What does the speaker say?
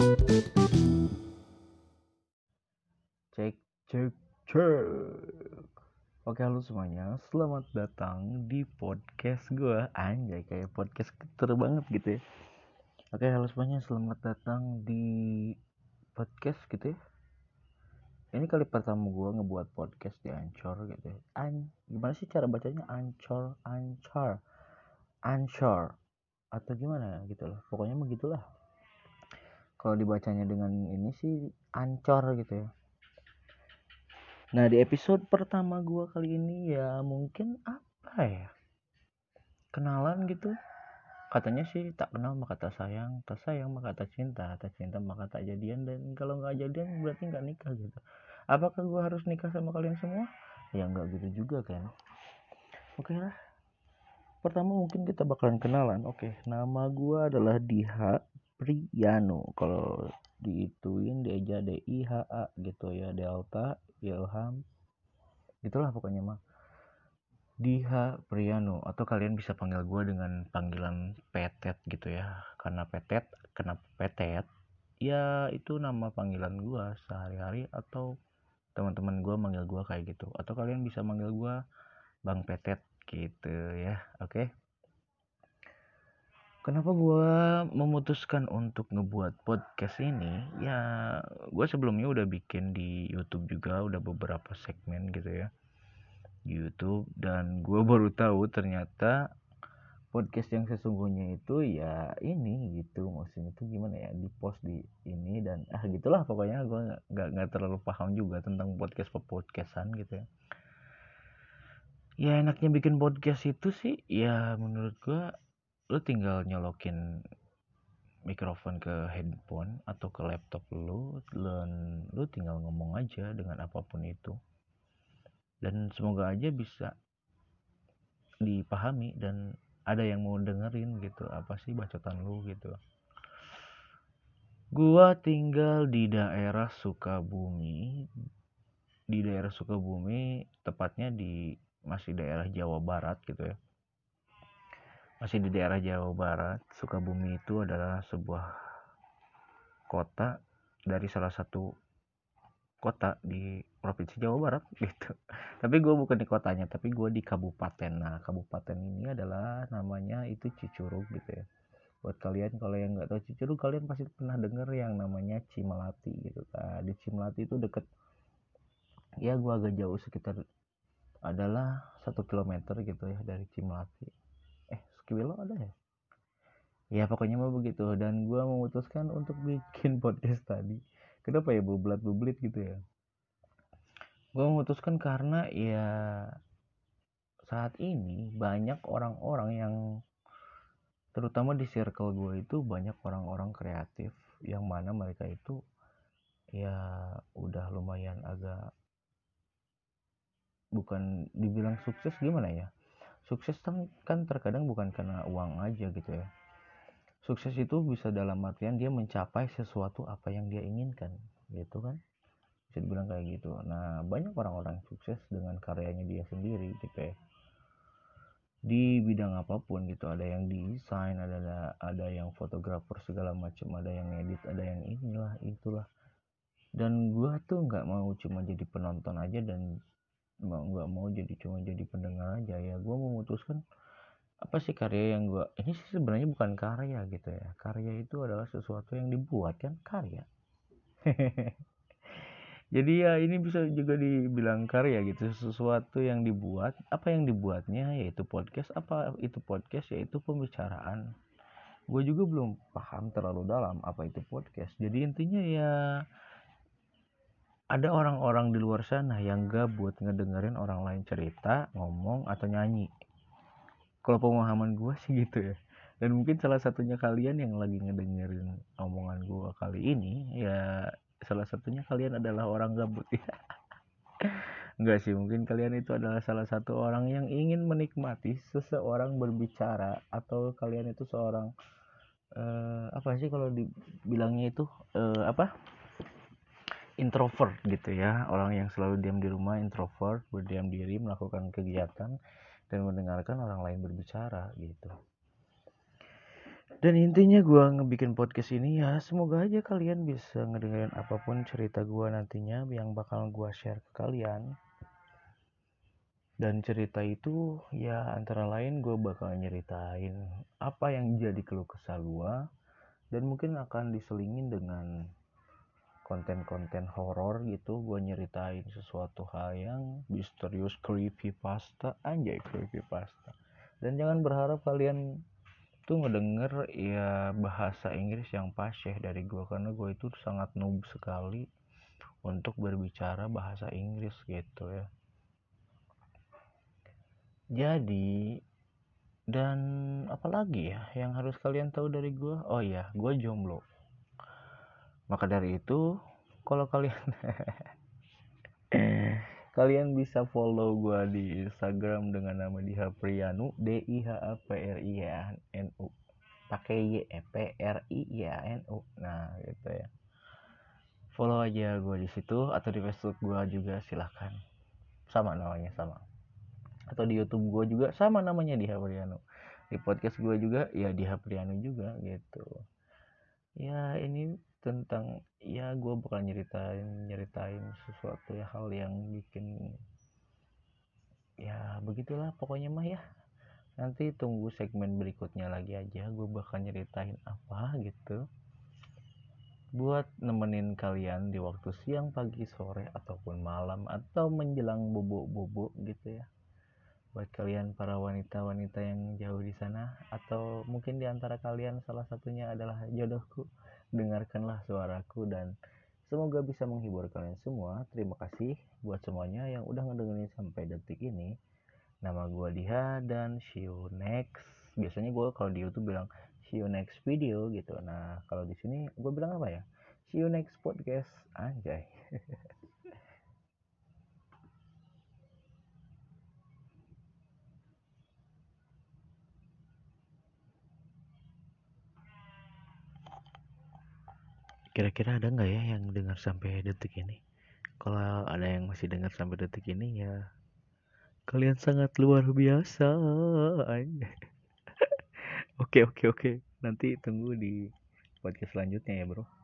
Cek, cek, cek. Oke, halo semuanya. Selamat datang di podcast gue. Anjay, kayak podcast keter banget gitu ya. Oke, halo semuanya. Selamat datang di podcast gitu ya. Ini kali pertama gue ngebuat podcast di Anchor gitu ya. An gimana sih cara bacanya? Anchor, Anchor, Anchor atau gimana gitu loh. Pokoknya begitulah. Kalau dibacanya dengan ini sih Ancor gitu ya. Nah di episode pertama gua kali ini ya mungkin apa ya? Kenalan gitu. Katanya sih tak kenal maka tak sayang tak sayang maka tak cinta tak cinta maka tak jadian dan kalau nggak jadian berarti nggak nikah gitu. Apakah gua harus nikah sama kalian semua? Ya nggak gitu juga kan. Oke lah. Pertama mungkin kita bakalan kenalan. Oke nama gua adalah Diha Priano kalau diituin dia D I H A gitu ya Delta Ilham itulah pokoknya mah. Diha Priano atau kalian bisa panggil gue dengan panggilan Petet gitu ya. Karena Petet kenapa Petet ya itu nama panggilan gue sehari-hari atau teman-teman gue manggil gue kayak gitu. Atau kalian bisa manggil gue Bang Petet gitu ya oke? okay? Kenapa gue memutuskan untuk ngebuat podcast ini? Ya gue sebelumnya udah bikin di YouTube juga udah beberapa segmen gitu ya di YouTube. Dan gue baru tahu ternyata podcast yang sesungguhnya itu ya ini gitu. Maksudnya itu gimana ya di post di ini dan ah gitulah pokoknya. Gue nggak nggak terlalu paham juga tentang podcast podcastan gitu ya. Ya enaknya bikin podcast itu sih ya menurut gue lu tinggal nyolokin mikrofon ke handphone atau ke laptop lu dan lu tinggal ngomong aja dengan apa pun itu. Dan semoga aja bisa dipahami dan ada yang mau dengerin gitu apa sih bacotan lu gitu. Gua tinggal di daerah Sukabumi. Di daerah Sukabumi tepatnya di masih daerah Jawa Barat gitu ya masih di daerah Jawa Barat, Sukabumi itu adalah sebuah kota dari salah satu kota di provinsi Jawa Barat gitu. Tapi gue bukan di kotanya, tapi gue di kabupaten. Nah, kabupaten ini adalah namanya itu Cicurug gitu ya. Buat kalian kalau yang nggak tahu Cicurug, kalian pasti pernah denger yang namanya Cimelati gitu. Nah, di Cimelati itu deket, ya gue agak jauh sekitar adalah satu kilometer gitu ya dari Cimelati Kiwilo ada ya ya pokoknya mau begitu. Dan gue memutuskan untuk bikin podcast tadi. Kenapa ya bublat bublit gitu ya? Gue memutuskan karena ya saat ini banyak orang-orang yang terutama di circle gue itu banyak orang-orang kreatif yang mana mereka itu ya udah lumayan agak bukan dibilang sukses gimana ya sukses kan terkadang bukan karena uang aja gitu ya. Sukses itu bisa dalam artian dia mencapai sesuatu apa yang dia inginkan gitu kan? Bisa dibilang kayak gitu. Nah banyak orang-orang sukses dengan karyanya dia sendiri gitu ya. Di bidang apa pun gitu ada yang desain ada ada yang fotografer segala macam ada yang edit ada yang inilah itulah. Dan gua tuh nggak mau cuma jadi penonton aja dan mau nggak mau jadi cuma jadi pendengar aja ya. Gue memutuskan apa sih karya yang gue ini sih sebenarnya bukan karya gitu ya. Karya itu adalah sesuatu yang dibuat kan karya. Jadi ya ini bisa juga dibilang karya gitu sesuatu yang dibuat. Apa yang dibuatnya? Yaitu podcast. Apa itu podcast? Yaitu pembicaraan. Gue juga belum paham terlalu dalam apa itu podcast. Jadi intinya ya ada orang-orang di luar sana yang gabut ngedengerin orang lain cerita, ngomong, atau nyanyi. Kalau pemahaman gue sih gitu ya. Dan mungkin salah satunya kalian yang lagi ngedengerin omongan gue kali ini, ya salah satunya kalian adalah orang gabut ya. Enggak sih, mungkin kalian itu adalah salah satu orang yang ingin menikmati seseorang berbicara atau kalian itu seorang uh, apa sih kalau dibilangnya itu uh, apa? Introvert gitu ya. Orang yang selalu diam di rumah introvert berdiam diri melakukan kegiatan dan mendengarkan orang lain berbicara gitu. Dan intinya gue ngebikin podcast ini ya semoga aja kalian bisa ngedengerin apa pun cerita gue nantinya yang bakal gue share ke kalian. Dan cerita itu ya antara lain gue bakal nyeritain apa yang jadi keluh kesah gue dan mungkin akan diselingin dengan konten-konten horor gitu gue nyeritain sesuatu hal yang misterius creepy pasta anjay creepy pasta. Dan jangan berharap kalian tuh ngedenger ya bahasa Inggris yang pasih dari gue karena gue itu sangat noob sekali untuk berbicara bahasa Inggris gitu ya. Jadi dan apalagi ya yang harus kalian tahu dari gue oh ya gue jomblo maka dari itu kalau kalian kalian bisa follow gue di Instagram dengan nama Diha Priyanu D I H A P R I N U. Pakai Y e, P R I N U. Nah gitu ya. Follow aja gue di situ atau di Facebook gue juga silahkan. Sama namanya sama. Atau di YouTube gue juga sama namanya di Hapriano di podcast gue juga ya di Hapriano juga gitu. Ya ini tentang ya gue bakal nyeritain nyeritain sesuatu ya hal yang bikin ya begitulah pokoknya mah ya. Nanti tunggu segmen berikutnya lagi aja gue bakal nyeritain apa gitu. Buat nemenin kalian di waktu siang pagi sore ataupun malam atau menjelang bubuk-bubuk gitu ya. Buat kalian para wanita-wanita yang jauh di sana atau mungkin di antara kalian salah satunya adalah jodohku dengarkanlah suaraku dan semoga bisa menghibur kalian semua. Terima kasih buat semuanya yang udah ngedengerin sampai detik ini. Nama gue Diha dan see you next. Biasanya gue kalau di YouTube bilang see you next video gitu. Nah kalau di sini gue bilang apa ya? See you next podcast. Anjay kira-kira ada nggak ya yang dengar sampai detik ini? Kalau ada yang masih dengar sampai detik ini ya kalian sangat luar biasa oke oke oke. Nanti tunggu di podcast selanjutnya ya bro